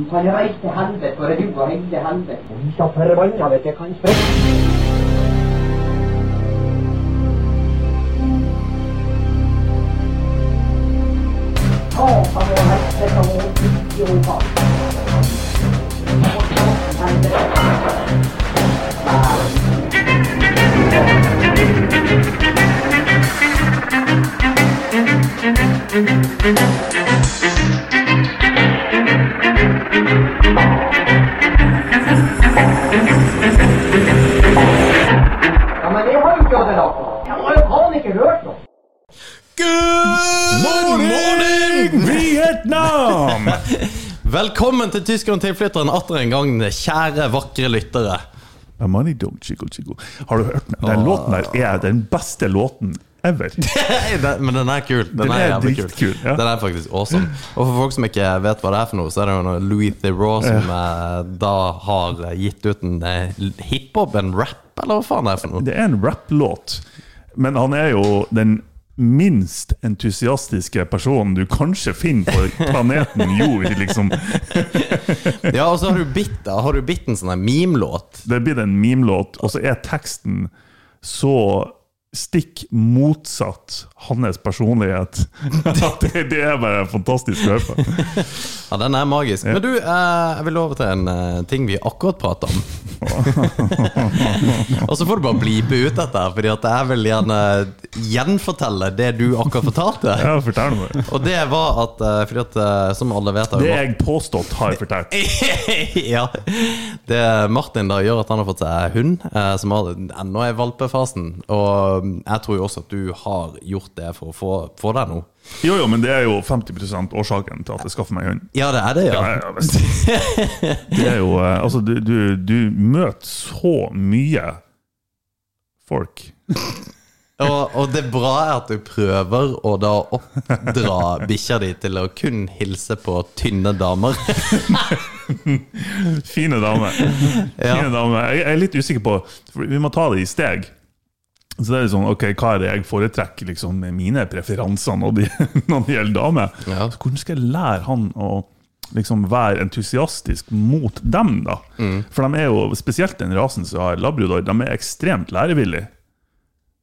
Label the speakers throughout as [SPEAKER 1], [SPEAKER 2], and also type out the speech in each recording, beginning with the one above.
[SPEAKER 1] Du kan reise til helvete, for du og hele helvete. Vi så forbanna vet jeg Ja, men jeg har jo ikke ødelagt noe. Jeg har jo faen ikke hørt noe.
[SPEAKER 2] Good morning!
[SPEAKER 3] Vietnam!
[SPEAKER 2] Velkommen til Tyskeren tilflytteren atter en gang, kjære, vakre lyttere.
[SPEAKER 3] A money don't chico chico. Har du hørt den? Den låten der er den beste låten ever.
[SPEAKER 2] Men den er kul. Den,
[SPEAKER 3] Den
[SPEAKER 2] er,
[SPEAKER 3] er
[SPEAKER 2] jævlig kul.
[SPEAKER 3] ja.
[SPEAKER 2] Den er faktisk awesome. Og for folk som ikke vet hva det er for noe, så er det jo Louis Theroux som ja. da har gitt ut en eh, hiphop, en rap, eller hva faen det er for noe.
[SPEAKER 3] Det er en rapplåt, men han er jo den minst entusiastiske personen du kanskje finner på planeten jord, liksom.
[SPEAKER 2] Ja, og så har du bitt, har du bitt en sånn memelåt.
[SPEAKER 3] Det blir en memelåt, og så er teksten så stikk motsatt hans personlighet. Det, det er bare fantastisk å høre på.
[SPEAKER 2] Ja, den er magisk. Men du, eh, jeg vil over til en eh, ting vi akkurat prata om. og så får du bare blipe ut dette, Fordi at jeg vil gjerne gjenfortelle det du akkurat fortalte.
[SPEAKER 3] Ja, fortell meg.
[SPEAKER 2] Og det var at, eh, fordi at som alle vet
[SPEAKER 3] Det jeg påstått har jeg fortalt.
[SPEAKER 2] ja. Det Martin da gjør at han har fått seg hund, som ennå er i valpefasen. Og mm, jeg tror jo også at du har gjort det for å få, få deg noe.
[SPEAKER 3] Jo, jo, men det er jo 50% årsaken til at jeg skaffer meg hund.
[SPEAKER 2] Ja, det er det, ja.
[SPEAKER 3] Ja, ja. Det er jo eh, Altså, du, du, du møter så mye folk.
[SPEAKER 2] Og, og det bra er at du prøver å da oppdra bikkja di til å kun hilse på tynne damer.
[SPEAKER 3] Fine damer. Fine dame. Jeg jeg er litt usikker på Vi må ta det i steg. Så det er sånn, ok, Hva er det jeg foretrekker liksom, med mine preferanser når det, når det gjelder damer?
[SPEAKER 2] Ja.
[SPEAKER 3] Hvordan skal jeg lære han å liksom være entusiastisk mot dem? da? For de er jo, spesielt den rasen som har labrador, de er ekstremt lærevillige.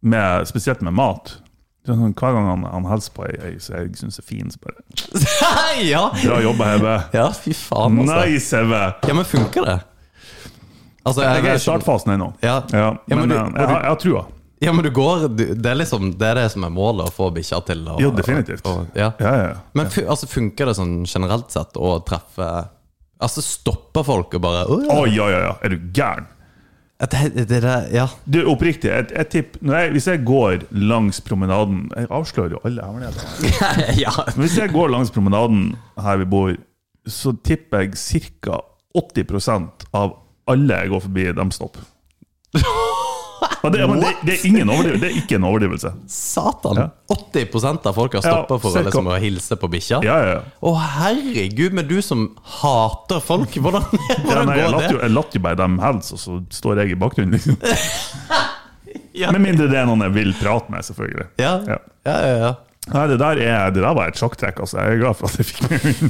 [SPEAKER 3] Med, spesielt med mat. Sånn, hver gang han, han hilser på ei, ei som jeg syns er fin, så bare
[SPEAKER 2] ja.
[SPEAKER 3] Bra jobba, Hebe.
[SPEAKER 2] ja, fy faen, altså.
[SPEAKER 3] Nice, Hebe!
[SPEAKER 2] Ja, men funker det? Altså,
[SPEAKER 3] Jeg er i startfasen ennå.
[SPEAKER 2] Ja.
[SPEAKER 3] Ja,
[SPEAKER 2] Ja, men
[SPEAKER 3] men,
[SPEAKER 2] du-
[SPEAKER 3] jeg, jeg, har- jeg har trua.
[SPEAKER 2] Ja, men du går Det er liksom Det er det som er målet, å få bikkja til å
[SPEAKER 3] Ja, definitivt.
[SPEAKER 2] Og, ja.
[SPEAKER 3] Ja, ja.
[SPEAKER 2] Men altså, funker det sånn generelt sett å treffe Altså stopper folk og bare Å ja.
[SPEAKER 3] Å, ja, ja, ja. Er du gæren?
[SPEAKER 2] Det, det, det, ja.
[SPEAKER 3] Du, oppriktig, jeg tipper jeg, Hvis jeg går langs promenaden Jeg avslører jo alle hemmeligheter.
[SPEAKER 2] ja.
[SPEAKER 3] Men Hvis jeg går langs promenaden her vi bor, så tipper jeg ca. 80% av alle jeg går forbi, de stopper. Det, men det, det, er ingen overdrivelse. det er ikke en overdrivelse.
[SPEAKER 2] Satan!
[SPEAKER 3] Ja.
[SPEAKER 2] 80% av folk har stoppa for å, liksom, å hilse på bikkja.
[SPEAKER 3] Ja, ja, ja.
[SPEAKER 2] Å, herregud, men du som hater folk, hvordan, hvordan
[SPEAKER 3] nei,
[SPEAKER 2] går
[SPEAKER 3] jo,
[SPEAKER 2] det?
[SPEAKER 3] jeg latt jo bare dem helse, og så står jeg i bakgrunnen. Liksom. Med mindre det er noen jeg vil prate med, selvfølgelig.
[SPEAKER 2] Ja.
[SPEAKER 3] ja,
[SPEAKER 2] ja, ja.
[SPEAKER 3] Nei, det der, er, det der var et sjokktrekk. Altså. Jeg er glad for at jeg fikk med hunden.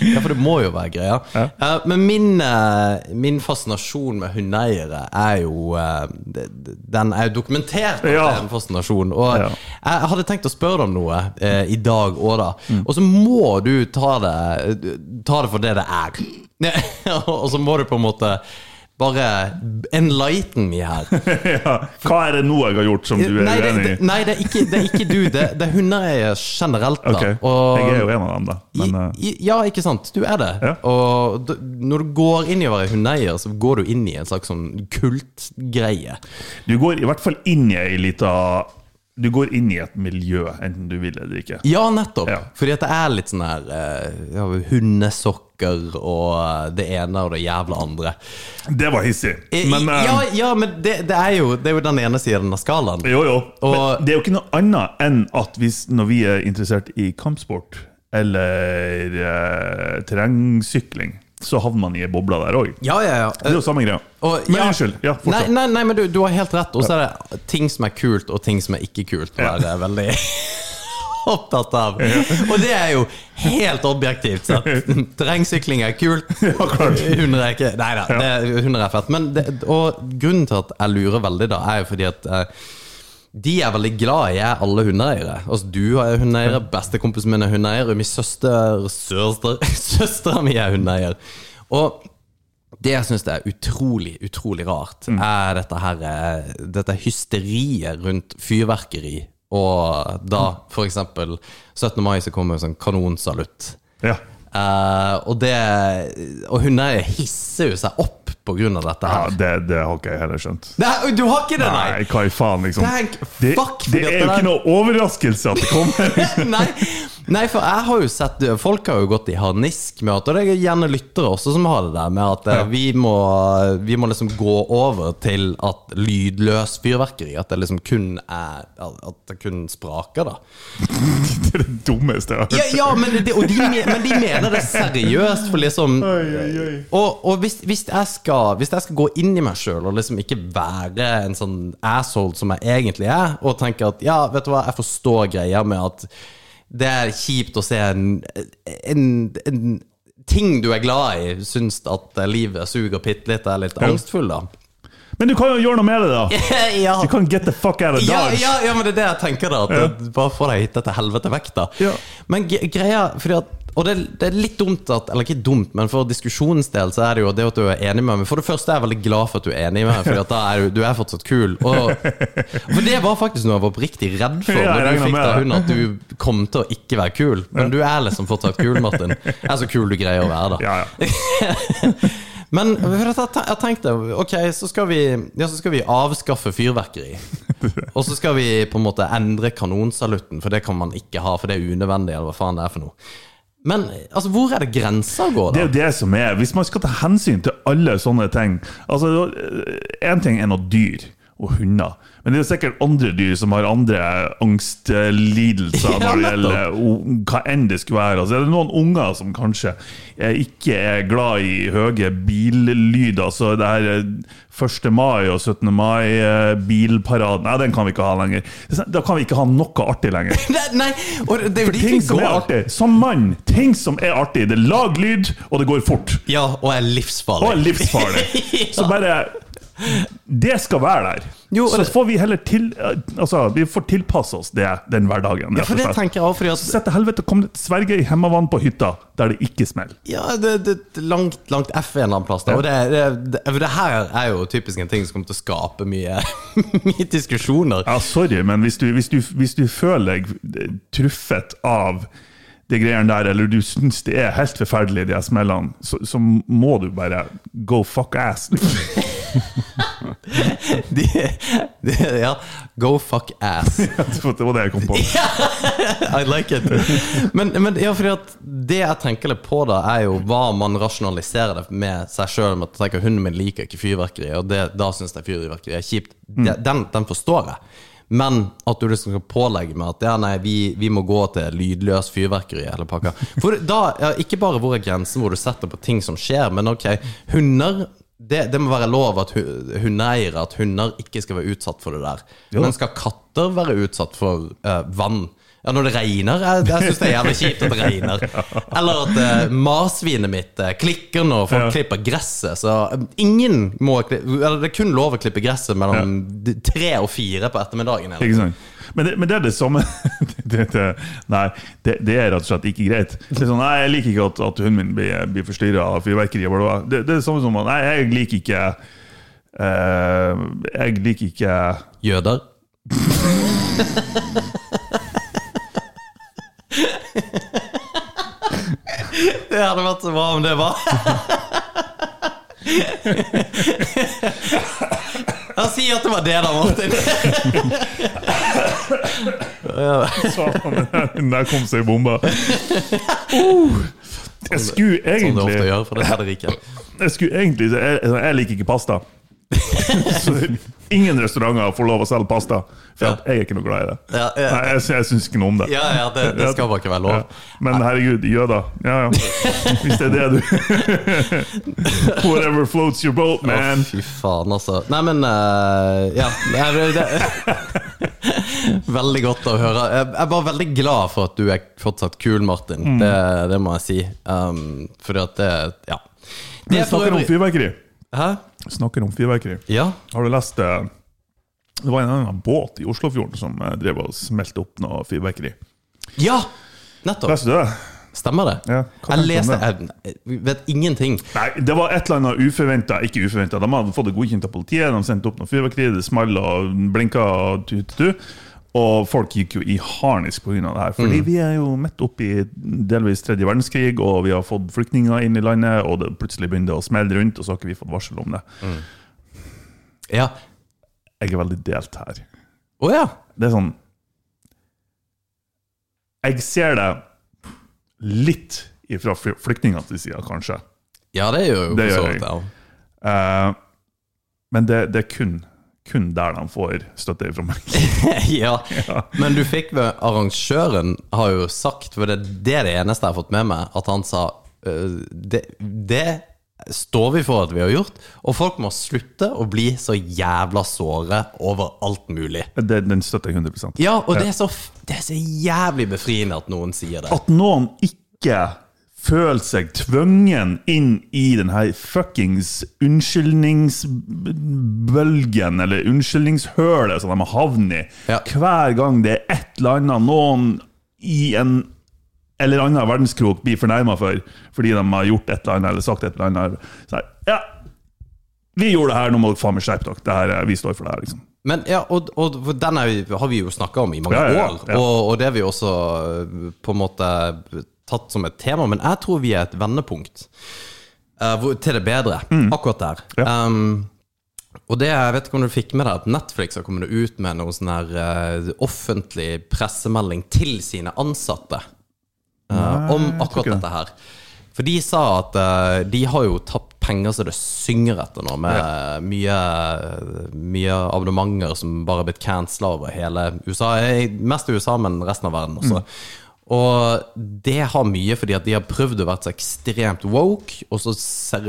[SPEAKER 2] Ja, for det må jo være greia. Eh, men min, uh, min fascinasjon med hundeeiere er jo uh, Den er jo dokumentert at
[SPEAKER 3] Ja.
[SPEAKER 2] det er en fascinasjon. Og
[SPEAKER 3] Ja.
[SPEAKER 2] jeg hadde tenkt å spørre deg om noe eh, i dag òg, da.
[SPEAKER 3] Mm.
[SPEAKER 2] Og så må du ta det, ta det for det det er. og så må du på en måte Bare enlighten me her.
[SPEAKER 3] ja. Hva er det nå jeg har gjort som du er
[SPEAKER 2] Nei,
[SPEAKER 3] uenig i?
[SPEAKER 2] nei, det er ikke, det er ikke du. Det, det er hundeeiere generelt. da
[SPEAKER 3] Ok,
[SPEAKER 2] Og-
[SPEAKER 3] Jeg er jo en av dem, da. Men eh,
[SPEAKER 2] I, i, ja, ikke sant. Du er det.
[SPEAKER 3] Ja.
[SPEAKER 2] Og du, når du går inn i å være hundeeier, så går du inn i en slags sånn kultgreie.
[SPEAKER 3] du går i hvert fall inn i ei lita Du går inn i et miljø, enten du vil eller ikke.
[SPEAKER 2] Ja, nettopp.
[SPEAKER 3] Ja.
[SPEAKER 2] Fordi at det er litt sånn her eh, ja, hundesokker og eh, det ene og det jævla andre.
[SPEAKER 3] Det var hissig. Men eh,
[SPEAKER 2] ja, ja, men det, det, er jo, det er jo den ene siden av skalaen.
[SPEAKER 3] Jo, jo.
[SPEAKER 2] Og-
[SPEAKER 3] Men det er jo ikke noe annet enn at hvis, når vi er interessert i kampsport eller eh, terrengsykling, så havner man i ei boble der òg.
[SPEAKER 2] Ja, ja, ja.
[SPEAKER 3] Det er jo samme greia.
[SPEAKER 2] Og-
[SPEAKER 3] Men
[SPEAKER 2] ja.
[SPEAKER 3] unnskyld. Ja,
[SPEAKER 2] Nei, nei, nei, men du, du har helt rett. Og så er det ting som er kult, og ting som er ikke kult. Og
[SPEAKER 3] Ja.
[SPEAKER 2] er veldig opptatt av. Og det er jo helt objektivt Så Terrengsykling er kult. Hunder er ikke Nei da, hunder er fett. Men det, og grunnen til at jeg lurer veldig, da, er jo fordi at eh, de er veldig glad i er alle hundeeiere. Altså Du er hundeeier, bestekompisen min er hundeeier, og min søster Søster Søstera mi er hundeeier. Og det jeg syns er utrolig, utrolig rart, er dette her eh, Dette hysteriet rundt fyrverkeri. Og da for eksempel 17. mai så kommer en sånn kanonsalutt.
[SPEAKER 3] Ja.
[SPEAKER 2] Eh, og det Og hundeeiere hisser jo seg opp av dette
[SPEAKER 3] ja,
[SPEAKER 2] her.
[SPEAKER 3] det, det har ikke jeg heller skjønt.
[SPEAKER 2] Nei, du har ikke det, nei!
[SPEAKER 3] Nei, hva i faen, liksom.
[SPEAKER 2] Tenk, fuck,
[SPEAKER 3] det
[SPEAKER 2] det,
[SPEAKER 3] er jo ikke noe overraskelse at det kommer.
[SPEAKER 2] nei, nei, for jeg har jo sett Folk har jo gått i harnisk med at Og det er gjerne lyttere også som har det der med at ja. vi, må, vi må liksom gå over til at lydløs fyrverkeri At det liksom kun er At det kun spraker, da.
[SPEAKER 3] det er det dummeste jeg har hørt.
[SPEAKER 2] Ja, ja men, det, og de, men de mener det seriøst, for liksom
[SPEAKER 3] Oi, oi, oi.
[SPEAKER 2] Og, og hvis, hvis, jeg skal, hvis jeg skal gå inn i meg sjøl og liksom ikke være en sånn asshole som jeg egentlig er, og tenke at ja, vet du hva, jeg forstår greia med at det er kjipt å se en, en, en ting du er glad i, syns at livet suger bitte litt, er litt angstfull, da.
[SPEAKER 3] Men du kan jo gjøre noe med det, da.
[SPEAKER 2] ja.
[SPEAKER 3] Du kan get the fuck out of
[SPEAKER 2] Ja,
[SPEAKER 3] Dodge.
[SPEAKER 2] ja, ja, men det er det jeg tenker da at det- Bare få deg hit til helvete vekk da
[SPEAKER 3] Ja.
[SPEAKER 2] Men greia fordi at, Og det, det er litt dumt at Eller ikke dumt, men for diskusjonens del Så er det jo det at du er enig med meg For det første er jeg veldig glad for at du er enig med meg Fordi da er du, du er fortsatt kul og, For det var faktisk noe jeg var oppriktig redd for
[SPEAKER 3] Ja,
[SPEAKER 2] Når du fikk deg hund At du kom til å ikke være kul Men du er liksom fortsatt kul, Martin Jeg er så kul du greier å være da
[SPEAKER 3] Ja, ja.
[SPEAKER 2] men jeg tenkte Ok, så skal vi Ja, så skal vi avskaffe fyrverkeri. Og så skal vi på en måte endre kanonsalutten, for det kan man ikke ha, for det er unødvendig, eller hva faen det er for noe. Men altså, hvor er det grensa går, da?
[SPEAKER 3] Det er jo det som er. Hvis man skal ta hensyn til alle sånne ting Altså, Én ting er noe dyr og hunder, men det er sikkert andre dyr som har andre angstlidelser når det gjelder hva enn det skulle være. Altså, er det noen unger som kanskje eh, ikke er glad i høye billyder, så det her eh, 1. mai og 17. mai-bilparaden Nei, den kan vi ikke ha lenger. Da kan vi ikke ha noe artig lenger.
[SPEAKER 2] Nei, og det jo
[SPEAKER 3] For ting som er artig, som mann, ting som er artig, det lager lyd, og det går fort.
[SPEAKER 2] Ja, og er livsfarlig.
[SPEAKER 3] Og er livsfarlig. Så bare Det skal være der.
[SPEAKER 2] Jo,
[SPEAKER 3] så
[SPEAKER 2] det-
[SPEAKER 3] får vi heller til Altså, vi får tilpasse oss det den hverdagen.
[SPEAKER 2] Ja, for det tenker jeg også, fordi at
[SPEAKER 3] Sett til helvete, kom det Sverige i hemmevann på hytta der det ikke smeller.
[SPEAKER 2] Ja, det, det, det langt, langt F en eller annen plass. Da. Og det, det, det, det her er jo typisk en ting som kommer til å skape mye, mye diskusjoner.
[SPEAKER 3] Ja, sorry, men hvis du, hvis du, hvis du føler deg truffet av de greiene der, eller du syns det er helt forferdelig, de smellene, så, så må du bare go fuck ass.
[SPEAKER 2] De, de, ja, go fuck ass.
[SPEAKER 3] det var det jeg kom på.
[SPEAKER 2] I like it. Men, men ja, det jeg tenker litt på, da er jo hva man rasjonaliserer det med seg sjøl. Med at tenker hunden min liker ikke fyrverkeri, og det, da syns jeg fyrverkeri er kjipt. Mm. den, den forstår jeg. Men at du liksom skal pålegge meg at ja, nei, vi, vi må gå til lydløs fyrverkeri eller pakka. For da, ja, ikke bare hvor er grensen hvor du setter på ting som skjer, men ok, hunder det, det må være lov at hu- hundeeiere at hunder ikke skal være utsatt for det der. Men skal katter være utsatt for uh, vann? Ja, når det regner. Jeg, jeg syns det er jævlig kjipt at det regner. Eller at uh, marsvinet mitt uh, klikker når folk
[SPEAKER 3] Ja.
[SPEAKER 2] klipper gresset. Så uh, ingen må Eller det er kun lov å klippe gresset mellom ja. tre og fire på ettermiddagen. Eller?
[SPEAKER 3] Ikke sant? Men det, men det er det samme det, det, Nei, det, det er rett og slett ikke greit. Det er sånn, nei, Jeg liker ikke at, at hunden min blir, blir forstyrra av fyrverkeri. Det, det er det samme som Nei, jeg liker ikke uh, Jeg liker ikke
[SPEAKER 2] Jøder. det hadde vært så bra om det var Han sier at det var det da, Martin.
[SPEAKER 3] Satan, der kom seg bomba. Uh, jeg skulle
[SPEAKER 2] Som du ofte
[SPEAKER 3] egentlig
[SPEAKER 2] gjør for det er det rike.
[SPEAKER 3] Jeg skulle egentlig jeg, jeg liker ikke pasta. Så ingen restauranter får lov å selge pasta, for at jeg er ikke noe glad i det.
[SPEAKER 2] Ja, ja.
[SPEAKER 3] Nei, jeg, jeg syns ikke noe om det.
[SPEAKER 2] Ja, ja, det, det skal bare ikke være lov.
[SPEAKER 3] Ja. Men herregud, jøder. Ja, ja. Hvis det er det du Whatever floats your boat,
[SPEAKER 2] Å,
[SPEAKER 3] man.
[SPEAKER 2] fy faen, altså. Nei, men uh, Ja. Men det, veldig godt å høre. Jeg er bare veldig glad for at du er fortsatt kul, Martin.
[SPEAKER 3] Mm.
[SPEAKER 2] Det, det må jeg si. Um, fordi at det Ja. Det er
[SPEAKER 3] snakker om fyrverkeri.
[SPEAKER 2] Hæ?
[SPEAKER 3] Snakker om fyrverkeri.
[SPEAKER 2] Ja.
[SPEAKER 3] Har du lest det? Det var en annen båt i Oslofjorden som eh, drev og smelte opp noe fyrverkeri.
[SPEAKER 2] Ja! Nettopp.
[SPEAKER 3] Leste du det?
[SPEAKER 2] Stemmer det?
[SPEAKER 3] Ja,
[SPEAKER 2] jeg leste Jeg jeg vet ingenting.
[SPEAKER 3] Nei, det var et eller annet uforventa. Ikke uforventa. De hadde fått det godkjent av politiet. De sendte opp noe fyrverkeri, det small og blinka og folk gikk jo i harnisk pga. det her. Fordi vi er jo midt oppi delvis tredje verdenskrig, og vi har fått flyktninger inn i landet, og det plutselig begynner det å smelle rundt, og så har ikke vi fått varsel om det.
[SPEAKER 2] Ja.
[SPEAKER 3] Jeg er veldig delt her.
[SPEAKER 2] Å ja.
[SPEAKER 3] Det er sånn Jeg ser det litt fra flyktningenes side, kanskje.
[SPEAKER 2] Ja, det gjør jo
[SPEAKER 3] Det
[SPEAKER 2] for så
[SPEAKER 3] gjør
[SPEAKER 2] vidt
[SPEAKER 3] jeg.
[SPEAKER 2] ja.
[SPEAKER 3] Eh, men det, det er kun, kun der de får støtte fra meg.
[SPEAKER 2] ja. Men du fikk med Arrangøren har jo sagt, for det, det er det eneste jeg har fått med meg, at han sa uh, det, det står vi for at vi har gjort, og folk må slutte å bli så jævla såre over alt mulig.
[SPEAKER 3] Det, den støtter jeg 100%
[SPEAKER 2] Ja, og det er, så, det er så jævlig befriende at noen sier det.
[SPEAKER 3] At noen ikke føler seg tvungen inn i den her fuckings unnskyldningsbølgen, eller unnskyldningshølet som de har havnet i.
[SPEAKER 2] Ja.
[SPEAKER 3] Hver gang det er et eller annet noen i en eller annen verdenskrok blir fornærma for fordi de har gjort et eller annet eller sagt et eller annet. Så ja, vi gjorde det her, nå må dere faen meg skjerpe dere. Er- Vi står for det her, liksom.
[SPEAKER 2] Men ja, og, og den har vi jo snakka om i mange
[SPEAKER 3] Ja, ja, ja,
[SPEAKER 2] år. Og, og det har vi også øh, på en måte tatt som et tema. Men jeg tror vi er et vendepunkt uh, til det bedre, akkurat der.
[SPEAKER 3] Mm.
[SPEAKER 2] Um, og det, jeg vet ikke om du fikk med deg at Netflix har kommet ut med noen sånn her uh, offentlig pressemelding til sine ansatte eh, om akkurat dette her. For de sa at uh, de har jo tapt penger så det synger etter nå, med mye, mye abonnementer som bare har blitt cancela over hele USA. Eh, Mest i USA, men resten av verden også. Og det har mye fordi at de har prøvd å være så ekstremt woke, og så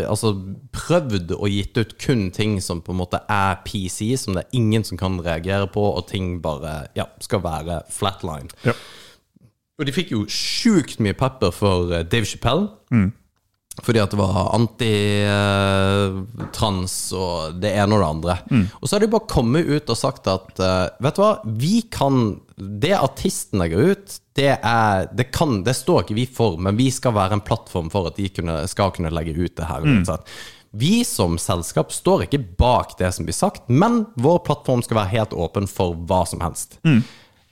[SPEAKER 2] altså prøvd å gitt ut kun ting som på en måte er PC, som det er ingen som kan reagere på, og ting bare ja, skal være flatline.
[SPEAKER 3] Ja.
[SPEAKER 2] Og de fikk jo sjukt mye pepper for eh, Dave Chappelle. Fordi at det var antitrans og det ene og det andre. Og så har de bare kommet ut og sagt at eh, Vet du hva, vi kan Det artisten legger ut, det er Det kan, det står ikke vi for, men vi skal være en plattform for at de kunne, skal kunne legge ut det her. Mm. Vi som selskap står ikke bak det som blir sagt, men vår plattform skal være helt åpen for hva som helst. Eh,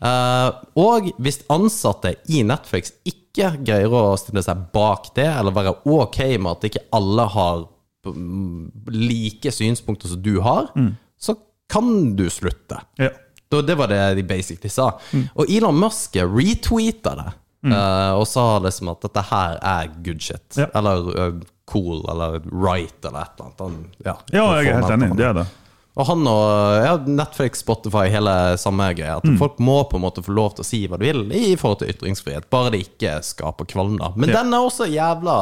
[SPEAKER 2] og hvis ansatte i Netflix ikke greier å stille seg bak det, eller være ok med at ikke alle har mm, like synspunkter som du har, så kan du slutte.
[SPEAKER 3] Ja.
[SPEAKER 2] Det var det de basically sa. Og Elon Musk retweeta det. eh, og sa liksom at dette her er good shit.
[SPEAKER 3] Ja.
[SPEAKER 2] Eller eh, cool, eller right, eller et eller annet. Han, ja,
[SPEAKER 3] ja, jeg er helt enig. Det er det.
[SPEAKER 2] Og han og ja, Netflix, Spotify, hele samme greia. At folk må på en måte få lov til å si hva de vil i forhold til ytringsfrihet, bare det ikke skaper kvalm. da Men
[SPEAKER 3] Ja.
[SPEAKER 2] den er også jævla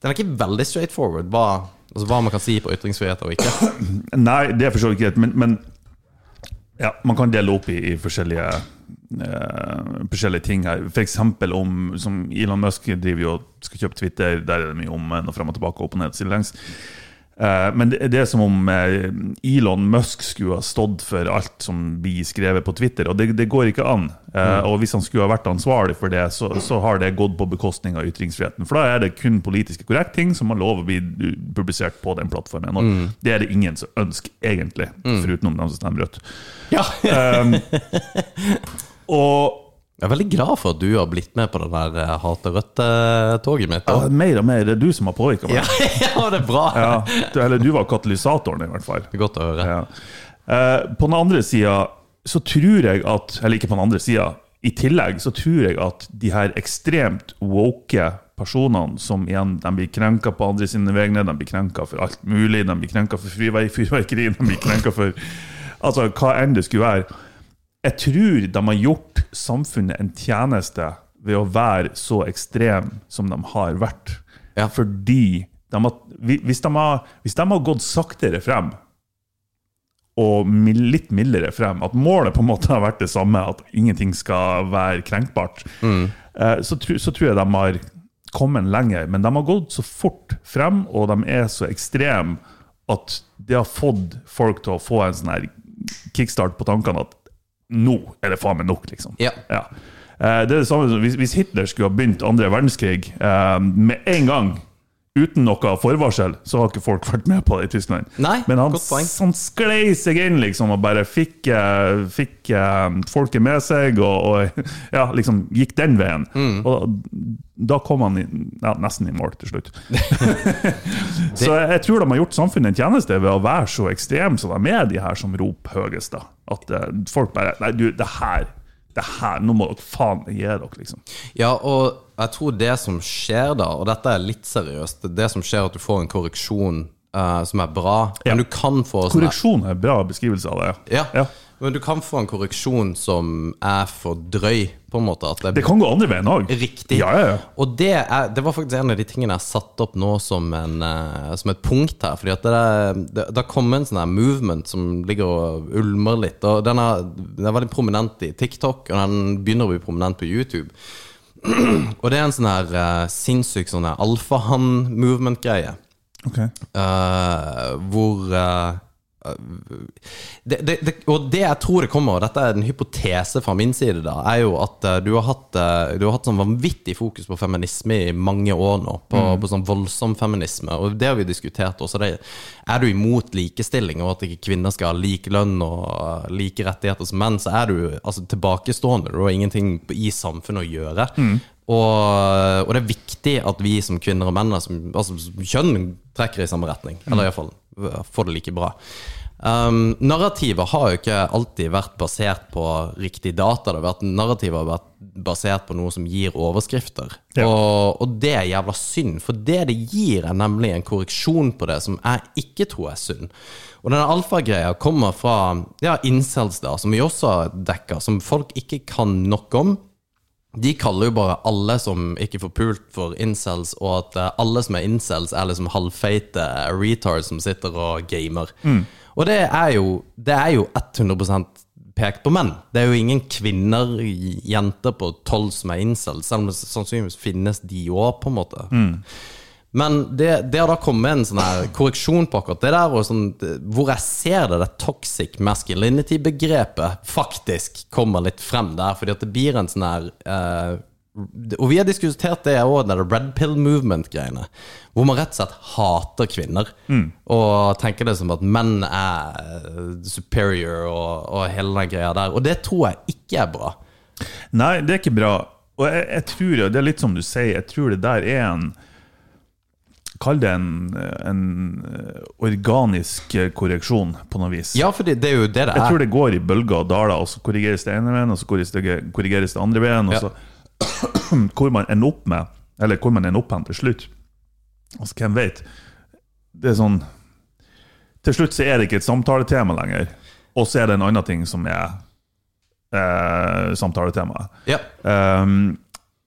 [SPEAKER 2] Den er ikke veldig straightforward hva, altså, hva man kan si på ytringsfrihet og ikke.
[SPEAKER 3] Nei, det er for så vidt greit, men, men ja, man kan dele opp i, i forskjellige eh, forskjellige ting her. F.eks. om som Elon Musk driver jo skal kjøpe Twitter. Der er det mye om og frem og tilbake, opp og ned, sidelengs. Eh, men det, er som om eh, Elon Musk skulle ha stått for alt som blir skrevet på Twitter, og det, det går ikke an. Eh, Og hvis han skulle ha vært ansvarlig for det, så, så har det gått på bekostning av ytringsfriheten. For da er det kun politiske korrekte ting som har lov å bli publisert på den plattformen. Og det er det ingen som ønsker, egentlig, foruten dem som stemmer rødt.
[SPEAKER 2] Ja.
[SPEAKER 3] Um, og
[SPEAKER 2] Jeg er veldig glad for at du har blitt med på det der Hate rødt-toget mitt.
[SPEAKER 3] ja, mer og mer, det er du som har påvirka meg.
[SPEAKER 2] Ja, ja, det er bra.
[SPEAKER 3] Ja, du, eller du var katalysatoren, i hvert fall.
[SPEAKER 2] Det er godt å høre.
[SPEAKER 3] Ja. Eh, på den andre sida så tror jeg at Eller ikke på den andre sida. I tillegg så tror jeg at de her ekstremt woke personene som igjen de blir krenka på andre sine vegne, de blir krenka for alt mulig, de blir krenka for fyrverk- fyrverkeri, de blir krenka for Altså hva enn det skulle være. Jeg tror de har gjort samfunnet en tjeneste ved å være så ekstrem som de har vært.
[SPEAKER 2] Ja.
[SPEAKER 3] Fordi de har, hvis, de har, hvis de har gått saktere frem, og litt mildere frem, at målet på en måte har vært det samme, at ingenting skal være krenkbart, mm. så, tru- så tror jeg de har kommet lenger. Men de har gått så fort frem, og de er så ekstreme at det har fått folk til å få en sånn her kickstart på tankene at nå er det faen meg nok, liksom.
[SPEAKER 2] Ja.
[SPEAKER 3] Ja. Eh, Det er det samme som hvis, Hitler skulle ha begynt andre verdenskrig eh, med en gang, uten noe forvarsel, så har ikke folk vært med på det i Tyskland.
[SPEAKER 2] Nei,
[SPEAKER 3] Men han, han sklei seg inn liksom, og bare fikk, eh, fikk eh, folket med seg, og, og ja, liksom gikk den veien.
[SPEAKER 2] Mm.
[SPEAKER 3] Og da kom han i, ja, nesten i mål til slutt. så jeg, tror de har gjort samfunnet en tjeneste ved å være så ekstreme som de er, de her som roper høyest. da. At eh, folk bare Nei, du, det her, det her, nå må dere faen gi dere, liksom.
[SPEAKER 2] Ja, og jeg tror det som skjer da, og dette er litt seriøst, det som skjer er at du får en korreksjon uh, som er bra,
[SPEAKER 3] Ja.
[SPEAKER 2] men du kan få sånn
[SPEAKER 3] Korreksjon er en bra beskrivelse av det.
[SPEAKER 2] Ja,
[SPEAKER 3] Ja.
[SPEAKER 2] men du kan få en korreksjon som er for drøy, på en måte. At det,
[SPEAKER 3] Det kan gå andre veien òg.
[SPEAKER 2] Riktig.
[SPEAKER 3] Ja, ja, ja.
[SPEAKER 2] Og det, er, det var faktisk en av de tingene jeg satte opp nå som, en, eh, som et punkt her. Fordi at det, er- det, det har kommet en sånn her movement som ligger og ulmer litt. Og den er, den er veldig prominent i TikTok, og den begynner å bli prominent på YouTube. Og det er en sånn her uh, sinnssyk sånn alfahann-movement-greie.
[SPEAKER 3] Okay.
[SPEAKER 2] Uh, hvor eh, det, det, det, Og det jeg tror det kommer, og dette er en hypotese fra min side, da, er jo at eh, du har hatt, eh, du har hatt sånn vanvittig fokus på feminisme i mange år nå. På, på sånn voldsom feminisme. Og det har vi diskutert også. Det, er du imot likestilling og at ikke kvinner skal ha lik lønn og eh, like rettigheter som menn, så er du altså, tilbakestående. Du har ingenting i samfunnet å gjøre. Og, og det er viktig at vi som kvinner og menn, som, altså kjønn, trekker i samme retning. Eller iallfall får det like bra. Um, narrativet har jo ikke alltid vært basert på riktig data. Det har vært, narrativet har vært basert på noe som gir overskrifter.
[SPEAKER 3] Ja.
[SPEAKER 2] Og, og det er jævla synd, for det det gir, er nemlig en korreksjon på det som jeg ikke tror er synd. Og denne alfagreia kommer fra ja, incels, da, som vi også dekker, som folk ikke kan nok om. De kaller jo bare alle som ikke får pult for incels, og at eh, alle som er incels, er liksom halvfeite retards som sitter og gamer. Og det er jo, det er jo 100% pekt på menn. Det er jo ingen kvinner, jenter på 12 som er incels, selv om det sannsynligvis finnes de òg, på en måte. Men det, det har da kommet en sånn her korreksjon på akkurat det der, sånn, hvor jeg ser det, det toxic masculinity-begrepet faktisk kommer litt frem der, fordi at det blir en sånn her eh, Og vi har diskutert det òg, det red pill movement-greiene, hvor man rett og slett hater kvinner. Og tenker det som at menn er eh, superior og, og hele den greia der. Og det tror jeg ikke er bra.
[SPEAKER 3] Nei, det er ikke bra. Og jeg, jeg tror, det er litt som du sier, jeg tror det der er en Kall det en, en eh, organisk eh, korreksjon, på noe vis.
[SPEAKER 2] Ja, for det, det er jo det det er.
[SPEAKER 3] Jeg tror det går i bølger og daler, og så korrigeres det ene veien, og så korrigeres det, andre veien,
[SPEAKER 2] Ja.
[SPEAKER 3] så hvor man ender opp med, eller hvor man ender opp hen til slutt. Altså, hvem vet? Det er sånn Til slutt så er det ikke et samtaletema lenger, og så er det en annen ting som er eh, samtaletemaet.
[SPEAKER 2] Ja.
[SPEAKER 3] Um,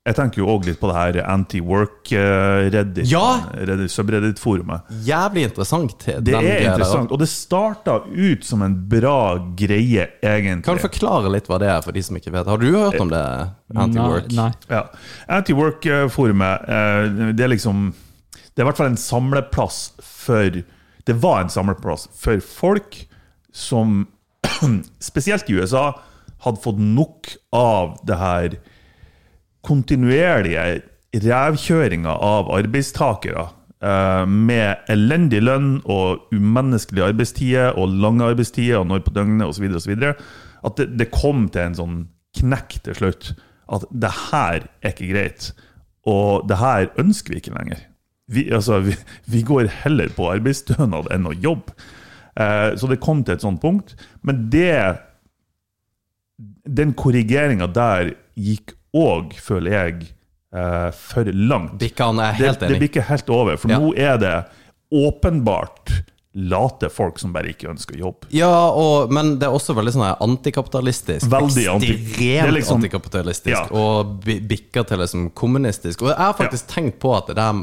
[SPEAKER 3] Jeg tenker jo òg litt på det her anti-work-reddit,
[SPEAKER 2] Ja!
[SPEAKER 3] Reddit, subreddit-forumet.
[SPEAKER 2] Jævlig interessant.
[SPEAKER 3] Det er
[SPEAKER 2] der.
[SPEAKER 3] interessant, og det starta ut som en bra greie, egentlig.
[SPEAKER 2] Kan du forklare litt hva det er, for de som ikke vet? Har du hørt om det? Anti-work?
[SPEAKER 4] Nei.
[SPEAKER 3] Ja. Anti-work-forumet, eh, det er liksom Det er i hvert fall en samleplass for Det var en samleplass for folk som, spesielt i USA, hadde fått nok av det her kontinuerlige revkjøringa av arbeidstakere. eh, Med elendig lønn og umenneskelige arbeidstider og lange arbeidstider og når på døgnet osv. osv. At det, det kom til en sånn knekk til slutt. At det her er ikke greit. Og det her ønsker vi ikke lenger. Vi, altså, vi, vi går heller på arbeidsstønad enn å jobbe. Eh, så det kom til et sånt punkt. Men det Den korrigeringa der gikk òg, føler jeg, eh, for langt.
[SPEAKER 2] Bikkan er
[SPEAKER 3] Det,
[SPEAKER 2] enig.
[SPEAKER 3] det
[SPEAKER 2] det
[SPEAKER 3] blir ikke helt over, for
[SPEAKER 2] Ja.
[SPEAKER 3] nå er det åpenbart late folk som bare ikke ønsker jobb.
[SPEAKER 2] Ja, og, men det er også veldig sånn antikapitalistisk.
[SPEAKER 3] Veldig anti-
[SPEAKER 2] Ekstremt
[SPEAKER 3] liksom-
[SPEAKER 2] antikapitalistisk.
[SPEAKER 3] Ja.
[SPEAKER 2] Og bikker til liksom kommunistisk. Og jeg har faktisk tenkt på at det der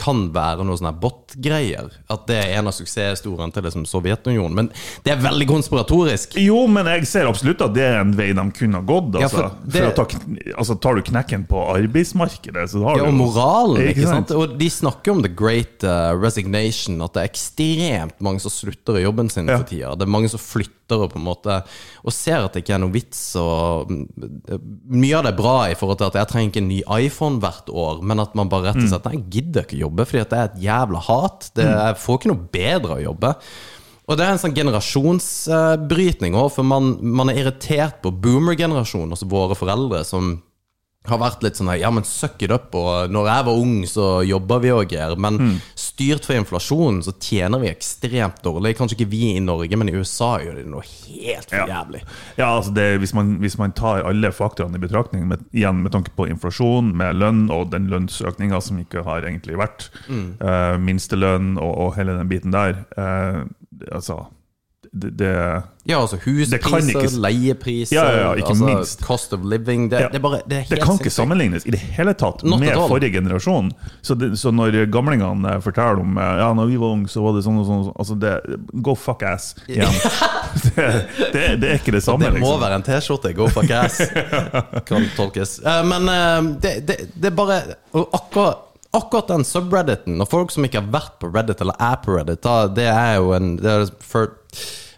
[SPEAKER 2] kan være noe sånne bot-greier. At det er en av suksesshistoriene til liksom Sovjetunionen. Men det er veldig konspiratorisk.
[SPEAKER 3] Jo, men jeg ser absolutt at det er en vei de kunne ha gått. Altså.
[SPEAKER 2] Ja,
[SPEAKER 3] for
[SPEAKER 2] det-
[SPEAKER 3] å ta, altså, tar du knekken på arbeidsmarkedet, så har
[SPEAKER 2] Ja,
[SPEAKER 3] du
[SPEAKER 2] og moralen, ikke sant?
[SPEAKER 3] sant?
[SPEAKER 2] Og de snakker om the great uh, resignation, at det er ekstremt mange som slutter i jobben sin
[SPEAKER 3] Ja.
[SPEAKER 2] for tida. Det er mange som flytter og på en måte Og ser at det ikke er noe vits og mm, Mye av det er bra i forhold til at jeg trenger ikke en ny iPhone hvert år, men at man bare rett og slett Nei, jeg gidder ikke jobbe fordi at det er et jævla hat. Det, jeg får ikke noe bedre å jobbe. Og det er en sånn generasjonsbrytning òg, for man, man er irritert på boomer-generasjonen, altså våre foreldre, som har vært litt sånn ja, men suck it up, og når jeg var ung, så jobba vi òg her. Men
[SPEAKER 3] Mm.
[SPEAKER 2] styrt for inflasjonen, så tjener vi ekstremt dårlig. Kanskje ikke vi i Norge, men i USA gjør de noe helt for
[SPEAKER 3] Ja.
[SPEAKER 2] jævlig.
[SPEAKER 3] Ja, altså det, hvis, man, hvis man tar alle faktorene i betraktning, med, igjen med tanke på inflasjon, med lønn og den lønnsøkninga som ikke har egentlig vært,
[SPEAKER 2] Mm.
[SPEAKER 3] eh, minstelønn og, og hele den biten der eh, Altså, det, det
[SPEAKER 2] Ja, altså huspriser,
[SPEAKER 3] ikke-
[SPEAKER 2] leiepriser,
[SPEAKER 3] Ja, ja, ja, ikke
[SPEAKER 2] altså
[SPEAKER 3] minst.
[SPEAKER 2] cost of living. Det, det bare Det helt
[SPEAKER 3] Det kan ikke
[SPEAKER 2] sinnssykt.
[SPEAKER 3] sammenlignes i det hele tatt
[SPEAKER 2] Not
[SPEAKER 3] med forrige generasjon. Så, så når gamlingene eh, forteller om eh, Ja, når vi var unge, så var det sånn og sånn Altså, det Go fuck ass igjen. det, er ikke det samme,
[SPEAKER 2] Det må
[SPEAKER 3] liksom.
[SPEAKER 2] være en T-skjorte. Go fuck ass. Kan tolkes. Eh, Men det, det, det er bare akkurat, akkurat den subredditen, og folk som ikke har vært på Reddit eller er på Reddit, da, det er jo en det er for,